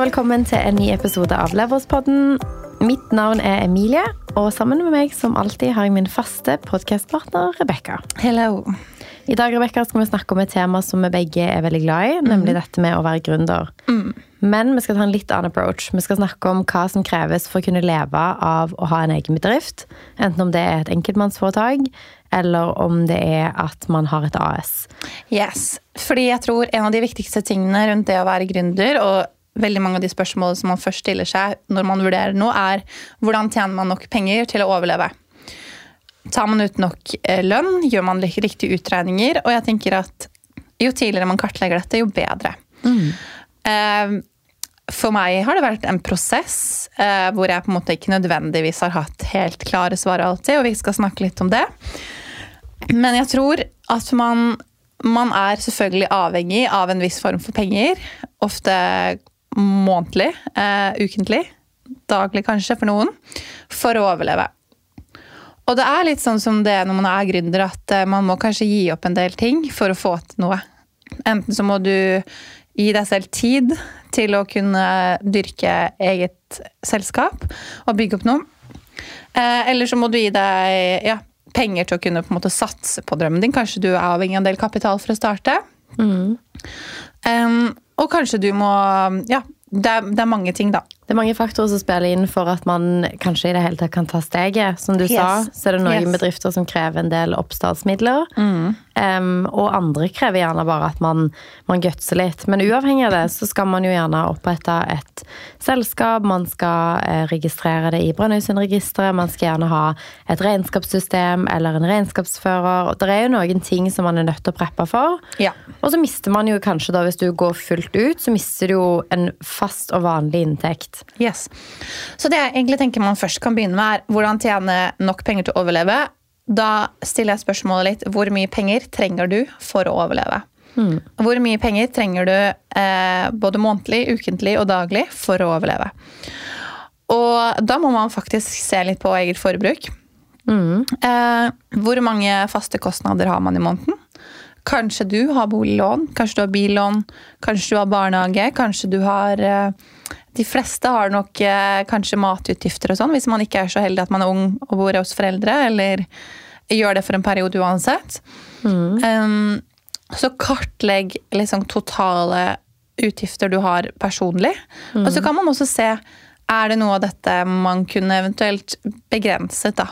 Og velkommen til en ny episode av Leverspodden. Mitt navn er Emilie, og sammen med meg som alltid har jeg min faste podkastpartner Rebekka. Hello. I dag Rebecca, skal vi snakke om et tema som vi begge er veldig glad i, nemlig dette med å være gründer. Men vi skal ta en litt annen approach. Vi skal snakke om hva som kreves for å kunne leve av å ha en egen bedrift. Enten om det er et enkeltmannsforetak, eller om det er at man har et AS. Yes. Fordi jeg tror en av de viktigste tingene rundt det å være gründer, og veldig mange av de spørsmålene som man først stiller seg når man vurderer noe, er hvordan tjener man nok penger til å overleve? Tar man ut nok eh, lønn? Gjør man riktige utregninger? Og jeg tenker at jo tidligere man kartlegger dette, jo bedre. Mm. For meg har det vært en prosess eh, hvor jeg på en måte ikke nødvendigvis har hatt helt klare svar alltid, og vi skal snakke litt om det. Men jeg tror at man, man er selvfølgelig avhengig av en viss form for penger. Ofte månedlig, eh, ukentlig, daglig kanskje for noen, for å overleve. Og det er litt sånn som det er når man er gründer, at eh, man må kanskje gi opp en del ting for å få til noe. Enten så må du gi deg selv tid til å kunne dyrke eget selskap og bygge opp noe. Eh, Eller så må du gi deg ja, penger til å kunne på en måte satse på drømmen din. Kanskje du er avhengig av en del kapital for å starte. Um, og kanskje du må Ja, det er, det er mange ting, da. Det er mange faktorer som spiller inn for at man kanskje i det hele tatt kan ta steget. Som du Yes. sa, så er det noen Yes. bedrifter som krever en del oppstartsmidler. Em, og andre krever gjerne bare at man, man gutser litt. Men uavhengig av det, så skal man jo gjerne opprette et selskap. Man skal eh, registrere det i Brønnøysundregisteret. Man skal gjerne ha et regnskapssystem eller en regnskapsfører. Det er jo noen ting som man er nødt til å preppe for. Ja. Og så mister man jo kanskje da, hvis du går fullt ut, så mister du jo en fast og vanlig inntekt. Yes. Så det jeg egentlig tenker man først kan begynne med, er hvordan tjene nok penger til å overleve. Da stiller jeg spørsmålet litt hvor mye penger trenger du for å overleve? Hvor mye penger trenger du eh, både månedlig, ukentlig og daglig for å overleve? Og da må man faktisk se litt på eget forbruk. Eh, hvor mange faste kostnader har man i måneden? Kanskje du har boliglån, kanskje du har billån, kanskje du har barnehage, kanskje du har eh, De fleste har nok eh, kanskje matutgifter og sånn, hvis man ikke er så heldig at man er ung og bor hos foreldre, eller gjør det for en periode uansett. Um, så kartlegg liksom totale utgifter du har personlig. Og så kan man også se er det noe av dette man kunne eventuelt begrenset. da?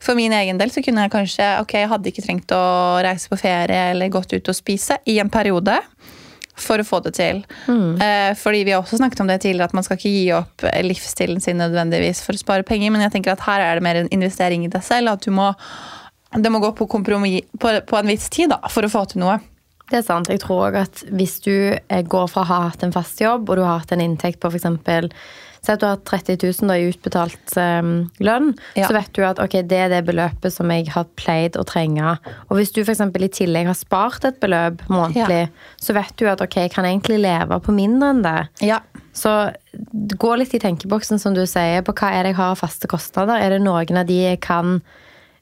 For min egen del så kunne jeg kanskje ok, jeg hadde ikke trengt å reise på ferie eller gått ut og spise i en periode for å få det til. Eh, fordi vi har også snakket om det tidligere, at man skal ikke gi opp livsstilen sin nødvendigvis for å spare penger, men jeg tenker at her er det mer en investering i deg selv. At du må, det må gå på kompromiss på, på en viss tid da, for å få til noe. Det er sant. Jeg tror også at hvis du eh, går fra å ha hatt en fast jobb, og du har hatt en inntekt på f.eks. Si at du har 30 000 da, i utbetalt um, lønn, Ja. så vet du at okay, det er det beløpet som jeg har pleid å trenge. Og hvis du f.eks. i tillegg har spart et beløp månedlig, så vet du at ok, jeg kan egentlig leve på mindre enn det. Ja. Så gå litt i tenkeboksen, som du sier, på hva er det jeg har av faste kostnader. Er det noen av de jeg kan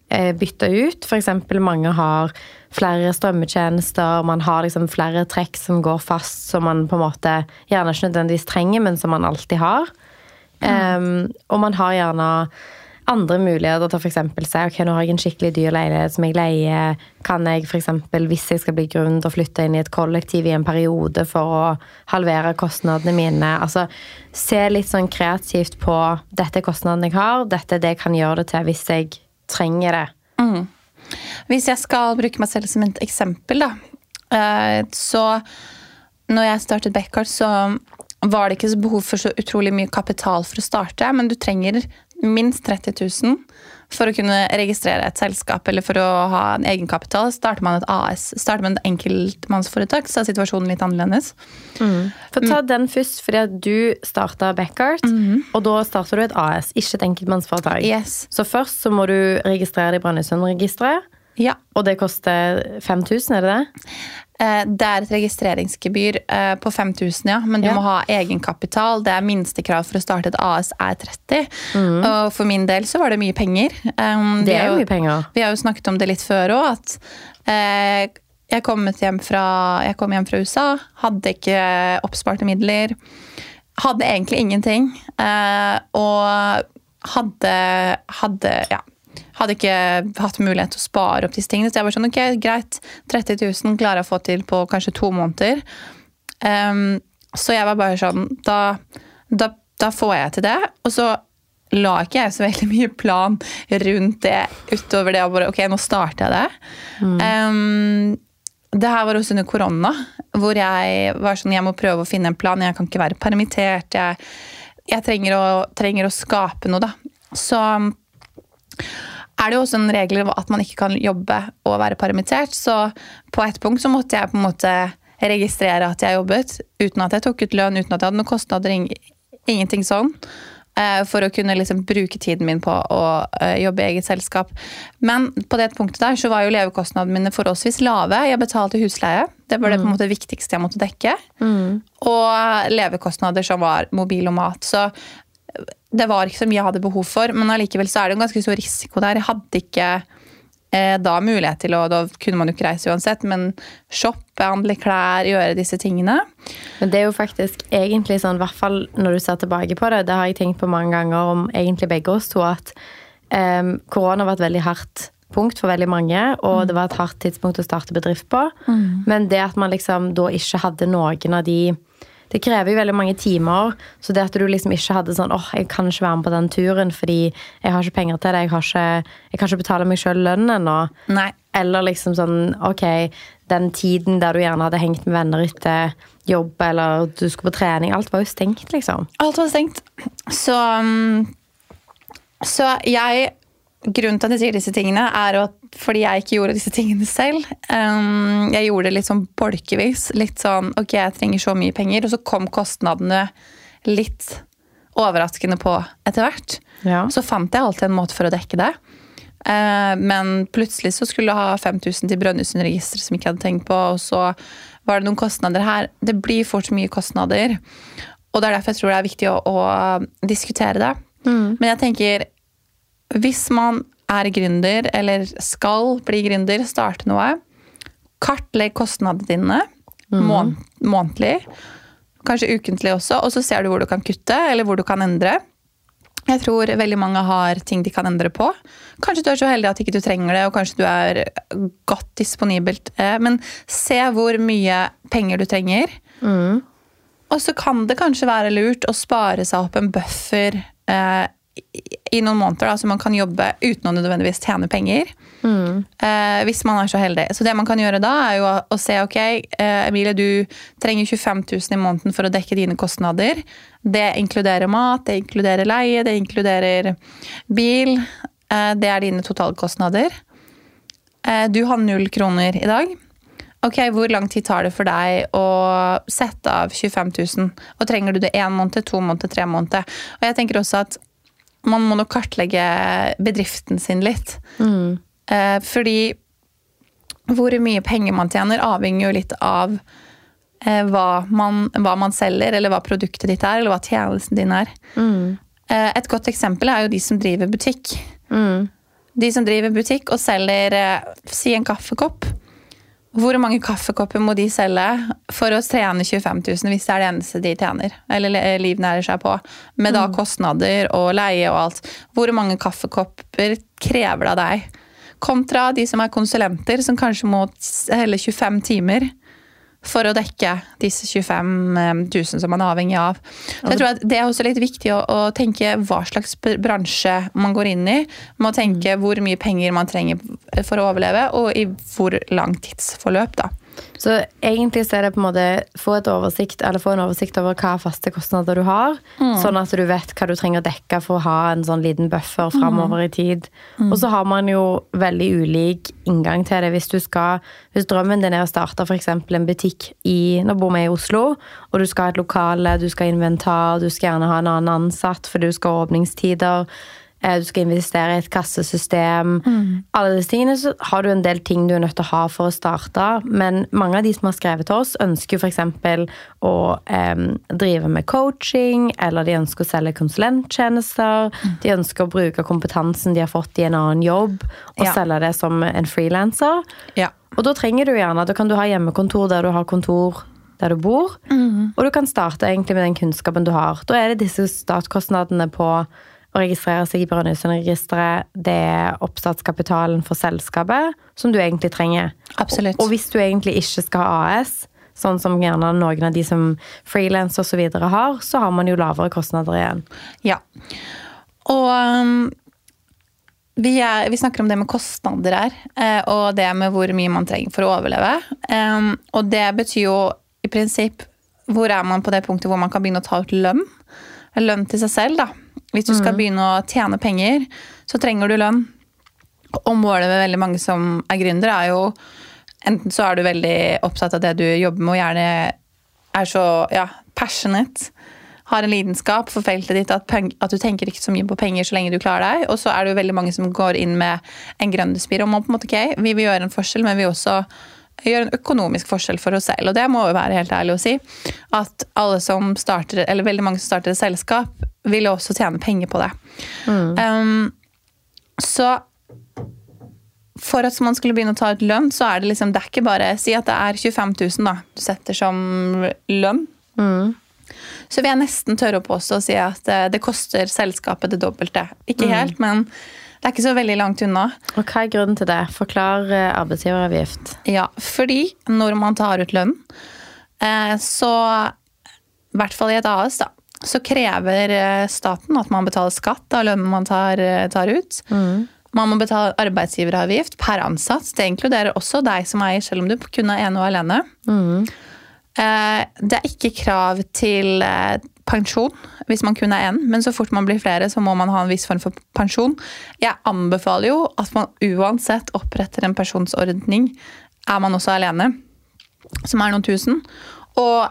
eh, bytte ut? Eksempel mange har flere strømmetjenester, man har liksom flere trekk som går fast, som man på en måte gjerne ikke nødvendigvis trenger, men som man alltid har. Em, og man har gjerne andre muligheter til å si ok, nå har jeg en skikkelig dyr leilighet som jeg leier. Kan jeg f.eks. hvis jeg skal bli gründer, flytte inn i et kollektiv i en periode for å halvere kostnadene mine? Altså, Se litt sånn kreativt på dette er kostnaden jeg har, dette er det jeg kan gjøre det til hvis jeg trenger det. Hvis jeg skal bruke meg selv som et eksempel, da. eh, Så når jeg startet Beckhart, så var det ikke så behov for så utrolig mye kapital for å starte, men du trenger minst 30 000 for å kunne registrere et selskap eller for å ha en egenkapital. Starter man et AS, starter man et enkeltmannsforetak, så er situasjonen litt annerledes. For ta den først, fordi at du starta Beckart, og da starter du et AS, ikke et enkeltmannsforetak. Yes. Så først så må du registrere det i Brønnøysundregisteret, Ja. og det koster 5000, er det det? Eh, Det er et registreringsgebyr eh, på 5000, ja. Men du Ja. må ha egenkapital. Det er minstekrav for å starte et AS er 30. Og for min del så var det mye penger. Um, Det er jo mye penger. Vi har jo snakket om det litt før òg, at eh, jeg, kom hjem fra, jeg kom hjem fra USA, hadde ikke oppsparte midler. hadde egentlig ingenting. Eh, og hadde, hadde ja, hadde ikke hatt mulighet til å spare opp disse tingene. Så jeg var sånn, ok, greit, 30 000 klarer jeg å få til på kanskje to måneder. Um, så jeg var bare sånn, da, da, da, får jeg til det. Og så la ikke jeg så veldig mye plan rundt det utover det. Og bare, ok, nå starter jeg det. Mm. Um, det her var også under korona, hvor jeg var sånn, jeg må prøve å finne en plan. Jeg kan ikke være permittert. Jeg, jeg trenger, å, trenger, å, skape noe, da. Så er det jo også en regel at man ikke kan jobbe og være permittert. Så på et punkt så måtte jeg på en måte registrere at jeg jobbet, uten at jeg tok ut lønn, uten at jeg hadde noen kostnader, ingenting sånn. Eh, for å kunne liksom bruke tiden min på å eh, jobbe i eget selskap. Men på det punktet der så var jo levekostnadene mine forholdsvis lave. Jeg betalte husleie. Det var det på en mm. måte viktigste jeg måtte dekke. Mm. Og levekostnader som var mobil og mat. Så det var ikke så mye jeg hadde behov for, men allikevel så er det en ganske stor risiko der. Jeg hadde ikke eh, da mulighet til å Da kunne man jo ikke reise uansett, men shoppe, handle klær, gjøre disse tingene. Men det er jo faktisk egentlig sånn, i hvert fall når du ser tilbake på det, det har jeg tenkt på mange ganger om egentlig begge oss to, at eh, korona var et veldig hardt punkt for veldig mange, og mm. det var et hardt tidspunkt å starte bedrift på. Mm. Men det at man liksom da ikke hadde noen av de det krever jo veldig mange timer. Så det at du liksom ikke hadde sånn åh, jeg kan ikke være med på den turen fordi jeg har ikke penger til det, jeg, har ikke, jeg kan ikke betale meg sjøl lønn ennå. Eller liksom sånn ok, den tiden der du gjerne hadde hengt med venner etter jobb, eller du skulle på trening. Alt var jo stengt, liksom. Alt var stengt. Så, mm, så jeg Grunnen til at jeg sier disse tingene, er at fordi jeg ikke gjorde disse tingene selv. Um, jeg gjorde det litt sånn bolkevis. Litt sånn ok, jeg trenger så mye penger. Og så kom kostnadene litt overraskende på etter hvert. Ja. Så fant jeg alltid en måte for å dekke det. Uh, men plutselig så skulle jeg ha 5000 til Brønnøysundregisteret som jeg ikke hadde tenkt på. Og så var det noen kostnader her. Det blir fort mye kostnader. Og det er derfor jeg tror det er viktig å, å diskutere det. Mm. Men jeg tenker hvis man er gründer, eller skal bli gründer, starte noe, kartlegg kostnadene dine mm. mån månedlig. Kanskje ukentlig også, og så ser du hvor du kan kutte, eller hvor du kan endre. Jeg tror veldig mange har ting de kan endre på. Kanskje du er så heldig at ikke du trenger det, og kanskje du er godt disponibelt. Eh, men se hvor mye penger du trenger. Mm. Og så kan det kanskje være lurt å spare seg opp en buffer eh, i noen måneder, da, så man kan jobbe uten å nødvendigvis tjene penger. Mm. Eh, hvis man er så heldig. Så det man kan gjøre da, er jo å, å se ok, eh, Emilie, du trenger 25 000 i måneden for å dekke dine kostnader. Det inkluderer mat, det inkluderer leie, det inkluderer bil. Eh, det er dine totalkostnader. Eh, du har null kroner i dag. Ok, Hvor lang tid tar det for deg å sette av 25 000? Og trenger du det én måned, to måneder, tre måneder? Og jeg tenker også at man må nok kartlegge bedriften sin litt. Mm. Eh, fordi hvor mye penger man tjener, avhenger jo litt av eh, hva, man, hva, man, selger, eller hva produktet ditt er, eller hva tjenesten din er. Mm. Eh, et godt eksempel er jo de som driver butikk. Mm. De som driver butikk og selger eh, si en kaffekopp. Hvor mange kaffekopper må de selge for å tjene 25 000, hvis det er det eneste de tjener? Eller livnærer seg på. Med da mm. kostnader og leie og alt. Hvor mange kaffekopper krever det av deg? Kontra de som er konsulenter, som kanskje må selge 25 timer for å dekke disse 25 000 eh, som man er avhengig av. Så jeg tror at Det er også litt viktig å, å tenke hva slags bransje man går inn i. Man må tenke hvor mye penger man trenger for å overleve, og i hvor lang tidsforløp. da. Så egentlig så er det på en måte få, oversikt, få en oversikt over hva faste kostnader du har. Mm. Sånn at du vet hva du trenger å dekke for å ha en sånn liten buffer framover mm. i tid. Mm. Og så har man jo veldig ulik inngang til det. Hvis, du skal, hvis drømmen din er å starte f.eks. en butikk i Nå bor vi i Oslo, og du skal ha et lokale, du skal ha inventar, du skal gjerne ha en annen ansatt fordi du skal ha åpningstider du skal investere i et kassesystem. Mm. Alle disse tingene så har du en del ting du er nødt til å ha for å starte. Men mange av de som har skrevet til oss, ønsker f.eks. å eh, drive med coaching, eller de ønsker å selge konsulenttjenester. Mm. De ønsker å bruke kompetansen de har fått i en annen jobb, og ja. selge det som en frilanser. Ja. Og da trenger du gjerne, da kan du ha hjemmekontor der du har kontor der du bor. Og du kan starte egentlig med den kunnskapen du har. Da er det disse startkostnadene på å registrere seg i Brønnøysundregisteret, det er oppstartskapitalen for selskapet som du egentlig trenger. Absolutt. Og, og hvis du egentlig ikke skal ha AS, sånn som gjerne noen av de som frilanser osv. har, så har man jo lavere kostnader igjen. Ja. Og um, vi, er, vi, snakker om det med kostnader her, eh, og det med hvor mye man trenger for å overleve. Um, og det betyr jo i prinsipp hvor er man på det punktet hvor man kan begynne å ta ut lønn. Lønn til seg selv, da. Hvis du skal mm. begynne å tjene penger, så trenger du lønn. Og målet med veldig mange som er gründere, er jo enten så er du veldig opptatt av det du jobber med, og gjerne er så ja, passionate, har en lidenskap for feltet ditt, at, at, du tenker ikke så mye på penger så lenge du klarer deg. Og så er det jo veldig mange som går inn med en gründerspir og man på en måte, ok, vi vil gjøre en forskjell, men vi også gjør en økonomisk forskjell for oss selv. Og det må jo være helt ærlig å si. At alle som starter, eller veldig mange som starter et selskap, vil også tjene penger på det. Mm. Um, så for at man skulle begynne å ta ut lønn, så er det liksom, det er ikke bare Si at det er 25 000 da, du setter som lønn. Mm. Så vil jeg nesten tørre å påstå å si at det, det koster selskapet det dobbelte. Ikke mm. helt, men det er ikke så veldig langt unna. Og Hva er grunnen til det? Forklar eh, arbeidsgiveravgift. Ja, fordi når man tar ut lønn, eh, så I hvert fall i et AS, da. Så krever staten at man betaler skatt av lønnen man tar, tar ut. Mm. Man må betale arbeidsgiveravgift per ansatt. Det inkluderer også deg som eier, selv om du kun er ene og alene. Mm. Det er ikke krav til eh, pensjon hvis man kun er én, men så fort man blir flere, så må man ha en viss form for pensjon. Jeg anbefaler jo at man uansett oppretter en pensjonsordning, er man også alene, som er noen tusen. Og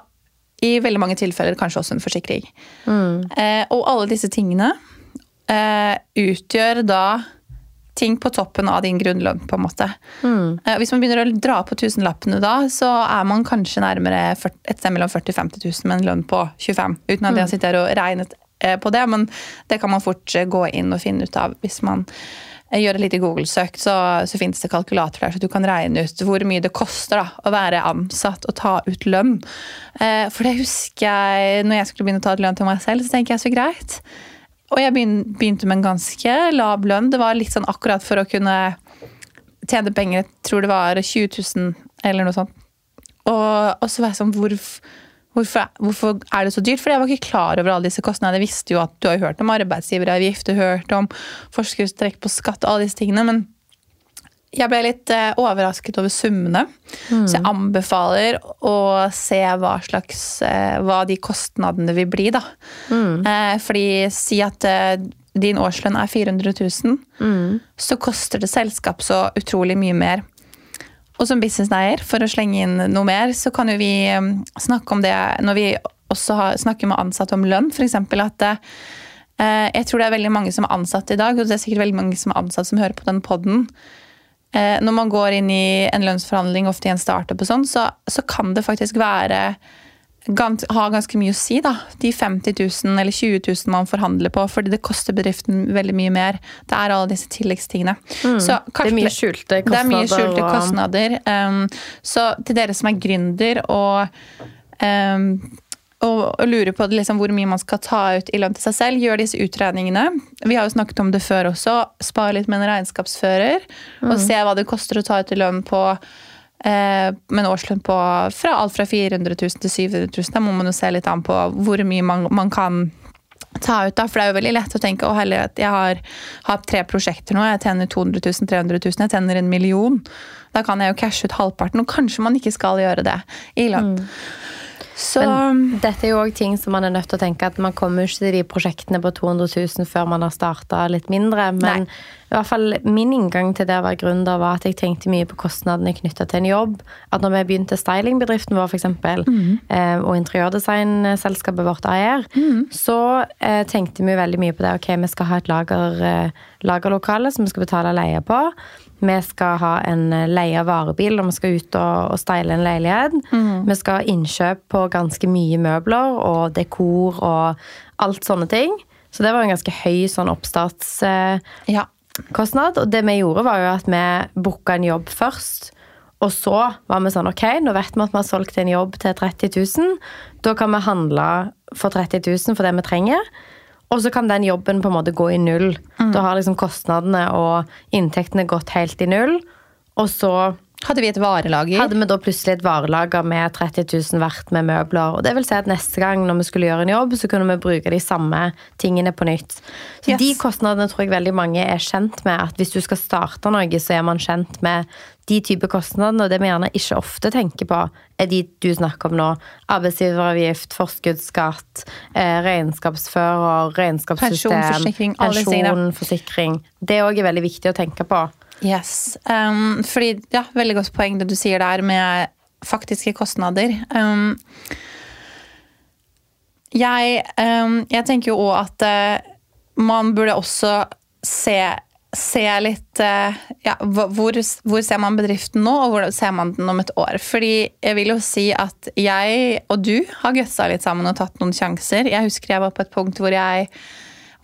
i veldig mange tilfeller kanskje også en forsikring. Mm. Og alle disse tingene utgjør da ting på toppen av din grunnlønn. på en måte. Mm. Eh, hvis man begynner å dra på tusenlappene da, så er man kanskje nærmere et sted mellom 40 000 50 000 med en lønn på 25 uten at mm. jeg sitter og regnet eh, på det, men det kan man fort eh, gå inn og finne ut av hvis man gjør et lite Google-søk, så, så finnes det kalkulator der, så du kan regne ut hvor mye det koster da, å være ansatt og ta ut lønn. For det husker jeg når jeg skulle begynne å ta ut lønn til meg selv, så tenker jeg så greit. Og jeg begynte med en ganske lav lønn. Det var litt sånn akkurat for å kunne tjene penger. Jeg tror det var 20 000 eller noe sånt. Og, og så var jeg sånn hvorfor, hvorfor, hvorfor, er det så dyrt? For jeg var ikke klar over alle disse kostnadene. Jeg visste jo at du har hørt om arbeidsgiveravgift, du har hørt om forskuddstrekk på skatt og alle disse tingene. men jeg ble litt eh, overrasket over summene. Mm. Så jeg anbefaler å se hva slags eh, Hva de kostnadene vil bli, da. Mm. Eh, fordi si at din årslønn er 400 000, mm. så koster det selskap så utrolig mye mer. Og som businesseier, for å slenge inn noe mer, så kan jo vi snakke om det når vi også har, snakker med ansatte om lønn. F.eks. at jeg tror det er veldig mange som er ansatt i dag, og det er sikkert veldig mange som er ansatt som hører på den poden når man går inn i en lønnsforhandling, ofte i en startup, og sånn, så, så, kan det faktisk være gans, ha ganske mye å si, da. De 50 000 eller 20 000 man forhandler på, fordi det koster bedriften veldig mye mer. Det er alle disse tilleggstingene. Mm, så, det er mye skjulte kostnader. Det er mye skjulte kostnader. Um, så til dere som er gründer og um, og, lurer på liksom, hvor mye man skal ta ut i lønn til seg selv, gjør disse utregningene. Vi har jo snakket om det før også. Spar litt med en regnskapsfører. Mm. Og se hva det koster å ta ut i lønn på eh, med en årslønn på fra alt fra 400 000 til 700 000. Da må man jo se litt an på hvor mye man, man kan ta ut. da, For det er jo veldig lett å tenke å at jeg har, har tre prosjekter nå, jeg tjener 200 000, 300 000, jeg tjener en million. Da kan jeg jo cashe ut halvparten, og kanskje man ikke skal gjøre det i lønn. Mm. Så, Men dette er jo òg ting som man er nødt til å tenke at man kommer ikke til de prosjektene på 200 000 før man har starta litt mindre. Men Nei. i hvert fall min inngang til det å være gründer var at jeg tenkte mye på kostnadene knytta til en jobb. At når vi begynte stylingbedriften vår, f.eks., mm. Eh, og interiørdesignselskapet vårt AER, mm. så eh, tenkte vi veldig mye på det. Ok, vi skal ha et lager, eh, lagerlokale som vi skal betale leie på. Vi skal ha en eh, leie av varebil når vi skal ut og, og style en leilighet. Mm. Vi skal ha innkjøp på ganske mye møbler og dekor og alt sånne ting. Så det var en ganske høy sånn oppstartskostnad. Eh. Og det vi gjorde, var jo at vi booka en jobb først. Og så var vi sånn, ok, nå vet vi at vi har solgt en jobb til 30 000. Da kan vi handle for 30 000 for det vi trenger. Og så kan den jobben på en måte gå i null. Da har liksom kostnadene og inntektene gått helt i null. Og så Hadde vi et varelager? hadde vi da plutselig et varelager med 30 000 verdt med møbler. Og det vil si at neste gang når vi skulle gjøre en jobb, så kunne vi bruke de samme tingene på nytt. Så Yes. de kostnadene tror jeg veldig mange er kjent med. At hvis du skal starte noe, så er man kjent med de type kostnadene. Og det vi gjerne ikke ofte tenker på, er de du snakker om nå. Arbeidsgiveravgift, forskuddsskatt, eh, regnskapsfører, regnskapssystem, Pensjon, forsikring, pensjon. Det òg er veldig viktig å tenke på. Yes. Um, fordi, ja, veldig godt poeng det du sier der med faktiske kostnader. Um, jeg, um, jeg tenker jo òg at uh, man burde også se, se litt uh, ja, hvor, hvor ser man bedriften nå, og hvor ser man den om et år? Fordi jeg vil jo si at jeg og du har gutsa litt sammen og tatt noen sjanser. Jeg husker jeg var på et punkt hvor jeg,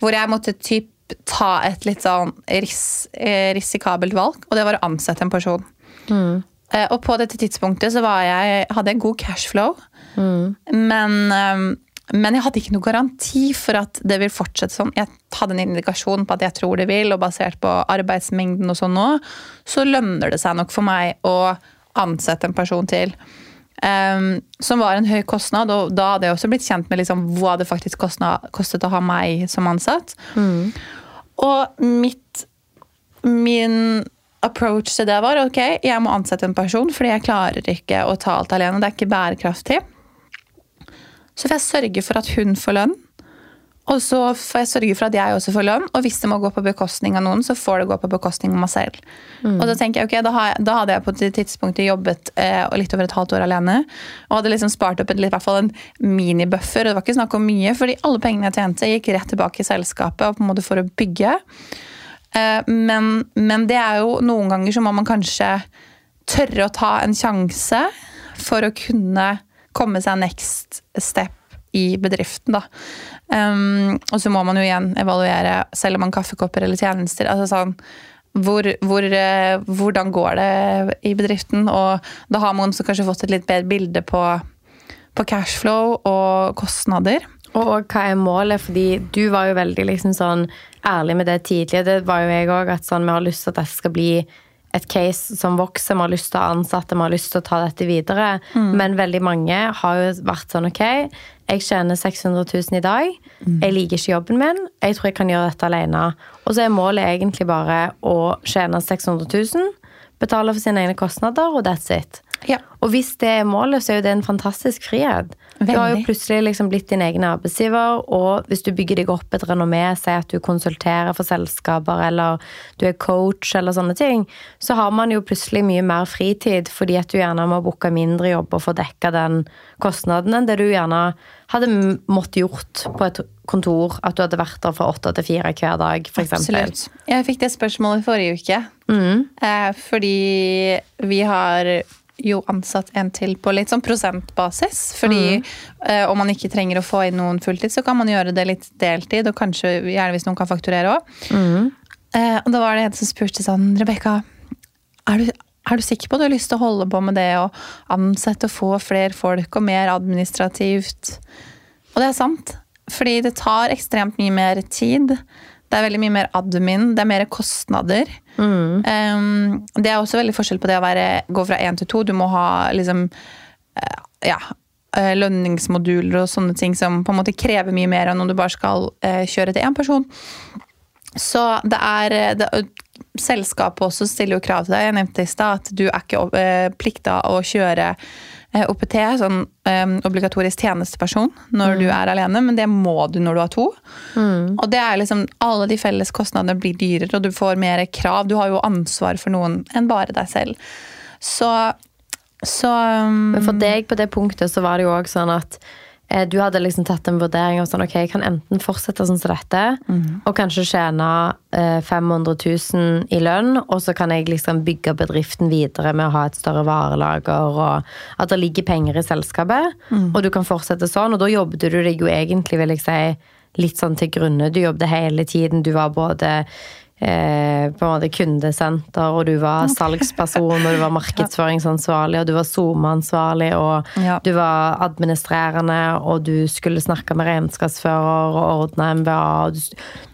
hvor jeg måtte typ ta et litt sånn ris, eh, risikabelt valg, og det var å ansette en person. Mm. Og på dette tidspunktet så var jeg, hadde jeg god cashflow, men, eh, men jeg hadde ikke noe garanti for at det vil fortsette sånn. Jeg hadde en indikasjon på at jeg tror det vil, og basert på arbeidsmengden og sånn nå, så lønner det seg nok for meg å ansette en person til. Um, som var en høy kostnad, og da hadde jeg også blitt kjent med liksom, hva det faktisk kostna, kostet å ha meg som ansatt. Og mitt min approach til det var ok, jeg må ansette en person, fordi jeg klarer ikke å ta alt alene. Det er ikke bærekraftig. Så får jeg sørge for at hun får lønn. Og så får jeg sørge for at jeg også får lønn. Og hvis det må gå på bekostning av noen, så får det gå på bekostning av meg selv. Og Da tenker jeg, ok, da, har jeg, da hadde jeg på det tidspunktet jobbet eh, litt over et halvt år alene. Og hadde liksom spart opp en, i hvert fall en minibuffer. Og det var ikke snakk om mye, fordi alle pengene jeg tjente, gikk rett tilbake i selskapet og på en måte for å bygge. Eh, Men, men det er jo noen ganger så må man kanskje tørre å ta en sjanse for å kunne komme seg next step i bedriften. Da. Um, og så må man jo igjen evaluere, selger man kaffekopper eller tjenester. altså sånn, hvor, hvor, eh, hvordan går det i bedriften? Og da har man kanskje fått et litt bedre bilde på, på cashflow og kostnader. Og, og hva er målet? Fordi du var jo veldig liksom sånn ærlig med det tidligere. Det var jo jeg òg. At sånn, vi har lyst til at dette skal bli et case som vokser. Vi har lyst til å ansatte, vi har lyst til å ta dette videre. Men veldig mange har jo vært sånn OK, jeg tjener 600 000 i dag. Jeg liker ikke jobben min. Jeg tror jeg kan gjøre dette alene. Og så er målet egentlig bare å tjene 600 000, betale for sine egne kostnader, og that's it. Ja. Og hvis det er målet, så er jo det en fantastisk frihet. Du har jo plutselig liksom blitt din egen arbeidsgiver, og hvis du bygger deg opp et renommé, si at du konsulterer for selskaper, eller du er coach, eller sånne ting, så har man jo plutselig mye mer fritid, fordi at du gjerne må booke mindre jobb og få dekka den kostnaden enn det du gjerne hadde måttet gjort på et kontor, at du hadde vært der fra åtte til fire hver dag, eksempel. Absolutt. Jeg fikk det spørsmålet forrige uke. mm. fordi vi har jo ansatt en til på litt sånn prosentbasis. Fordi eh, om man ikke trenger å få inn noen fulltid, så kan man gjøre det litt deltid, og kanskje gjerne hvis noen kan fakturere òg. Eh, og da var det en som spurte sånn Rebekka, er du, er du sikker på at du har lyst til å holde på med det å ansette og få flere folk og mer administrativt? Og det er sant. Fordi det tar ekstremt mye mer tid. Det er veldig mye mer admin, det er mer kostnader. Um, det er også veldig forskjell på det å være, gå fra én til to. Du må ha liksom uh, ja, eh, lønningsmoduler og sånne ting som på en måte krever mye mer enn om du bare skal uh, kjøre til én person. Så det er det, Selskapet også stiller jo krav til deg. Jeg nevnte i stad at du er ikke uh, plikta å kjøre eh, OPT, sånn um, obligatorisk tjenesteperson, når du er alene, men det må du når du har to. Og det er liksom, alle de felles kostnadene blir dyrere, og du får mer krav. Du har jo ansvar for noen enn bare deg selv. Så, så um, Men for deg på det punktet så var det jo også sånn at du hadde liksom tatt en vurdering av sånn, ok, jeg kan enten fortsette sånn som dette, og kanskje tjene eh, 500 000 i lønn, og så kan jeg liksom bygge bedriften videre med å ha et større varelager, og at det ligger penger i selskapet, og du kan fortsette sånn, og da jobbet du deg jo egentlig, vil jeg si, litt sånn til grunne. Du jobbet hele tiden, du var både eh, på en måte kundesenter, og du var salgsperson, og du var markedsføringsansvarlig, og du var SoMe-ansvarlig, og Ja. du var administrerende, og du skulle snakke med regnskapsfører og ordne MBA, og du,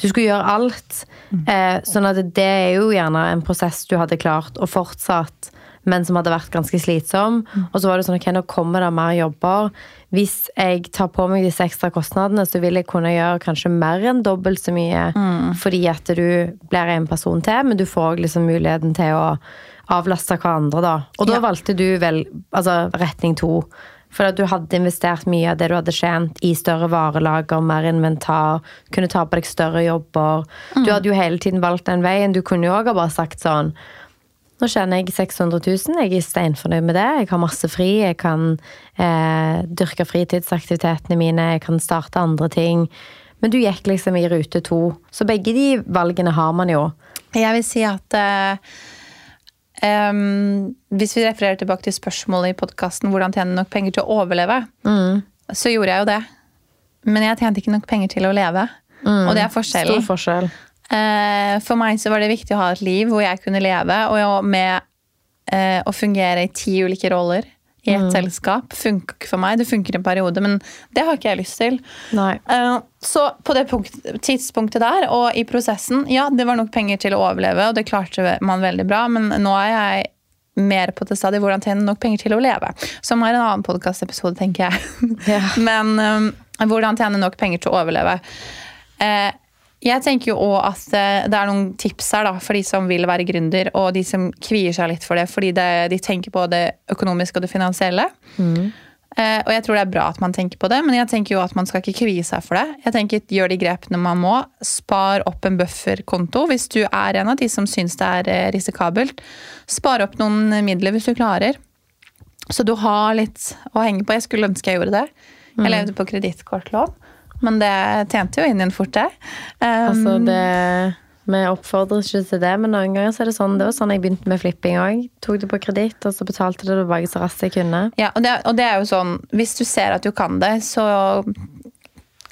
du skulle gjøre alt. Eh, sånn at det er jo gjerne en prosess du hadde klart, og fortsatt men som hadde vært ganske slitsom. Og så var det sånn, ok, nå kommer det mer jobber. Hvis jeg tar på meg disse ekstra kostnadene, så vil jeg kunne gjøre kanskje mer enn dobbelt så mye. Fordi at du blir en person til, men du får også liksom muligheten til å avlaste hverandre, da. Og da Ja. valgte du vel altså retning to. For at du hadde investert mye av det du hadde tjent i større varelager, mer inventar, kunne ta på deg større jobber. Du hadde jo hele tiden valgt den veien. Du kunne jo òg ha bare sagt sånn nå tjener jeg 600 000, jeg er steinfornøyd med det. Jeg har masse fri, jeg kan eh, dyrke fritidsaktivitetene mine, jeg kan starte andre ting. Men du gikk liksom i rute to. Så begge de valgene har man jo. Jeg vil si at eh, um, Hvis vi refererer tilbake til spørsmålet i podkasten 'Hvordan tjene nok penger til å overleve', så gjorde jeg jo det. Men jeg tjente ikke nok penger til å leve. Og det er forskjellen. Stor forskjell. Eh, For meg så var det viktig å ha et liv hvor jeg kunne leve, og med eh, å fungere i ti ulike roller i et selskap funker ikke for meg. Det funker en periode, men det har ikke jeg lyst til. Nei. Eh, Så på det punkt, tidspunktet der, og i prosessen, ja, det var nok penger til å overleve, og det klarte man veldig bra, men nå er jeg mer på det stadiet hvordan tjene nok penger til å leve. Som er en annen podkastepisode, tenker jeg. Ja. Men um, hvordan tjene nok penger til å overleve. Eh, jeg tenker jo også at eh, det er noen tips her da, for de som vil være gründer, og de som kvier seg litt for det, fordi det, de tenker på det økonomiske og det finansielle. Eh, og jeg tror det er bra at man tenker på det, men jeg tenker jo at man skal ikke kvie seg for det. Jeg tenker Gjør de grepene man må. Spar opp en bufferkonto hvis du er en av de som syns det er eh, risikabelt. Spar opp noen midler hvis du klarer. Så du har litt å henge på. Jeg skulle ønske jeg gjorde det. Jeg levde på kredittkortlån, men det tjente jo inn igjen fort, det. Um, Altså, det Vi oppfordrer ikke til det, men noen ganger så er det sånn. Det var sånn jeg begynte med flipping òg. Tok det på kreditt, og så betalte det tilbake så raskt jeg kunne. ja, og, det, og det er jo sånn Hvis du ser at du kan det, så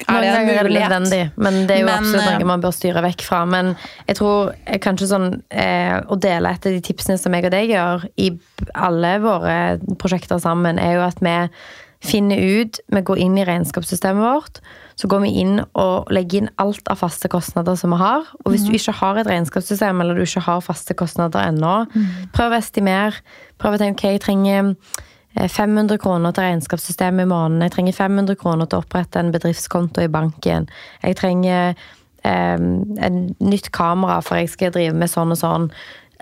er Noen det en mulighet. nødvendig, men det er jo Men, absolutt eh, noe man bør styre vekk fra. Men jeg tror eh, kanskje sånn eh, å dele et av de tipsene som jeg og deg gjør i alle våre prosjekter sammen, er jo at vi finner ut Vi går inn i regnskapssystemet vårt. Så går vi inn og legger inn alt av faste kostnader som vi har. Og hvis du ikke har et regnskapssystem, eller du ikke har faste kostnader ennå, prøv å estimere. Prøv å tenke ok, jeg trenger eh, 500 kroner til regnskapssystemet i måneden. Jeg trenger 500 kroner til å opprette en bedriftskonto i banken. Jeg trenger eh, en nytt kamera, for jeg skal drive med sånn og sånn.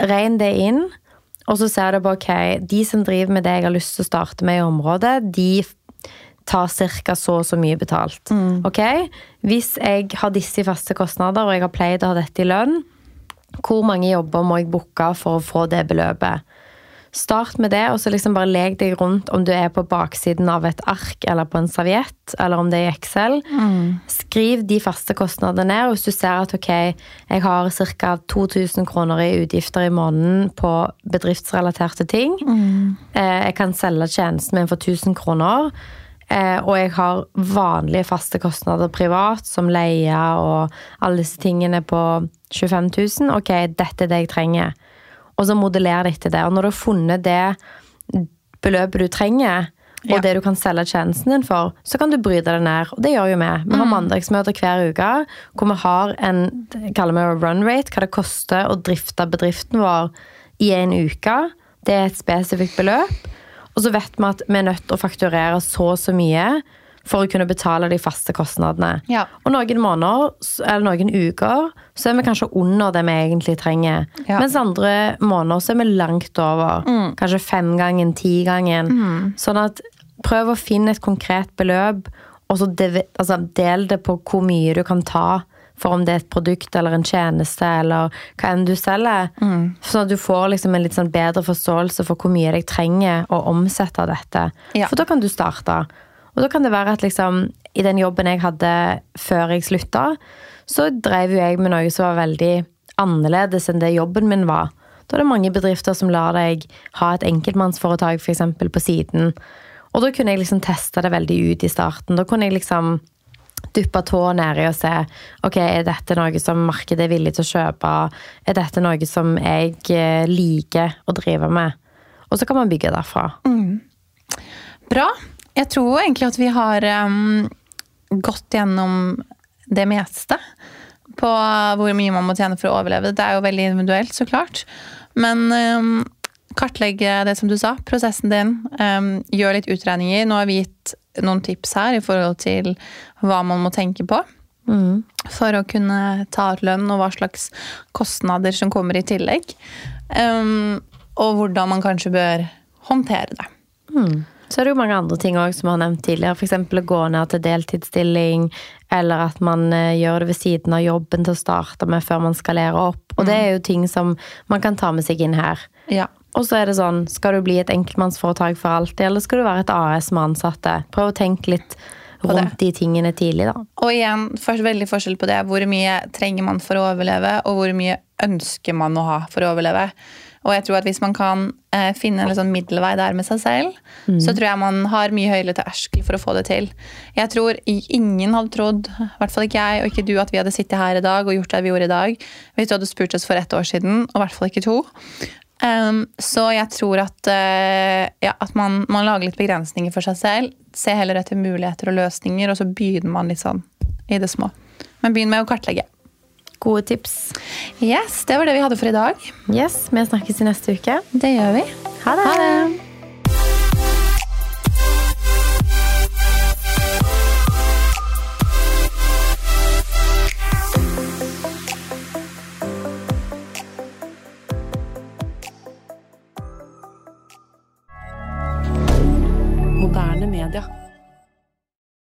Regn det inn, og så ser du på ok, de som driver med det jeg har lyst til å starte med i området, de tar ca. så og så mye betalt. Ok? Hvis jeg har disse i faste kostnader, og jeg har pleid å ha dette i lønn, hvor mange jobber må jeg booke for å få det beløpet? Start med det, og så liksom bare leg deg rundt om du er på baksiden av et ark eller på en serviett, eller om det er i Excel. Skriv de faste kostnadene ned. og Hvis du ser at ok, jeg har ca. 2000 kroner i utgifter i måneden på bedriftsrelaterte ting, eh, jeg kan selge tjenesten min for 1000 kroner, og jeg har vanlige faste kostnader privat, som leie og alle disse tingene på 25 000, ok, dette er det jeg trenger og så modellerer det etter det. Og når du har funnet det beløpet du trenger, og Ja. det du kan selge tjenesten din for, så kan du bryte det ned. Og det gjør jo vi. Vi har mandagsmøter hver uke hvor vi har en kaller vi run rate, hva det koster å drifte bedriften vår i en uke. Det er et spesifikt beløp. Og så vet vi at vi er nødt til å fakturere så og så mye for å kunne betale de faste kostnadene. Ja. Og noen måneder, eller noen uker, så er vi kanskje under det vi egentlig trenger. Ja. Mens andre måneder så er vi langt over. Kanskje femgangen, tigangen. Sånn at prøv å finne et konkret beløp, og så altså, del det på hvor mye du kan ta. For om det er et produkt eller en tjeneste eller hva enn du selger. Sånn at du får liksom en litt sånn bedre forståelse for hvor mye jeg trenger å omsette dette. Ja. For da kan du starte. Og da kan det være at liksom, i den jobben jeg hadde før jeg slutta, så drev jo jeg med noe som var veldig annerledes enn det jobben min var. Da er det mange bedrifter som lar deg ha et enkeltmannsforetak for eksempel, på siden. Og da kunne jeg liksom teste det veldig ut i starten. Da kunne jeg liksom duppe tåa nedi og se ok, er dette noe som markedet er villig til å kjøpe. Er dette noe som jeg eh, liker å drive med? Og så kan man bygge derfra. Bra. Jeg tror egentlig at vi har um, gått gjennom det meste på hvor mye man må tjene for å overleve. Det er jo veldig individuelt, så klart. Men um, kartlegge det som du sa, prosessen din. Um, gjør litt utregninger. Nå har vi gitt noen tips her i forhold til hva man må tenke på. For å kunne ta ut lønn, og hva slags kostnader som kommer i tillegg. Um, og hvordan man kanskje bør håndtere det. Så er det jo mange andre ting også, som vi har nevnt tidligere. F.eks. å gå ned til deltidsstilling, eller at man eh, gjør det ved siden av jobben til å starte med før man skalerer opp. Og det er jo ting som man kan ta med seg inn her. Ja. Og så er det sånn, skal du bli et enkeltmannsforetak for alltid, eller skal du være et AS med ansatte? Prøv å tenke litt rundt de tingene tidlig, da. Og igjen, veldig forskjell på det. Hvor mye trenger man for å overleve, og hvor mye ønsker man å ha for å overleve. Og jeg tror at hvis man kan eh, finne en sånn middelvei der med seg selv, så tror jeg man har mye høyere terskel for å få det til. Jeg tror ingen hadde trodd, i hvert fall ikke jeg og ikke du, at vi hadde sittet her i dag og gjort det vi gjorde i dag, hvis du hadde spurt oss for ett år siden, og i hvert fall ikke to. Um, så jeg tror at, uh, ja, at man, man lager litt begrensninger for seg selv. Se heller etter muligheter og løsninger, og så begynner man litt sånn i det små. Men begynn med å kartlegge. Gode tips. Yes, det var det vi hadde for i dag. Yes, vi snakkes i neste uke. Det gjør vi. Ha det! Ha det!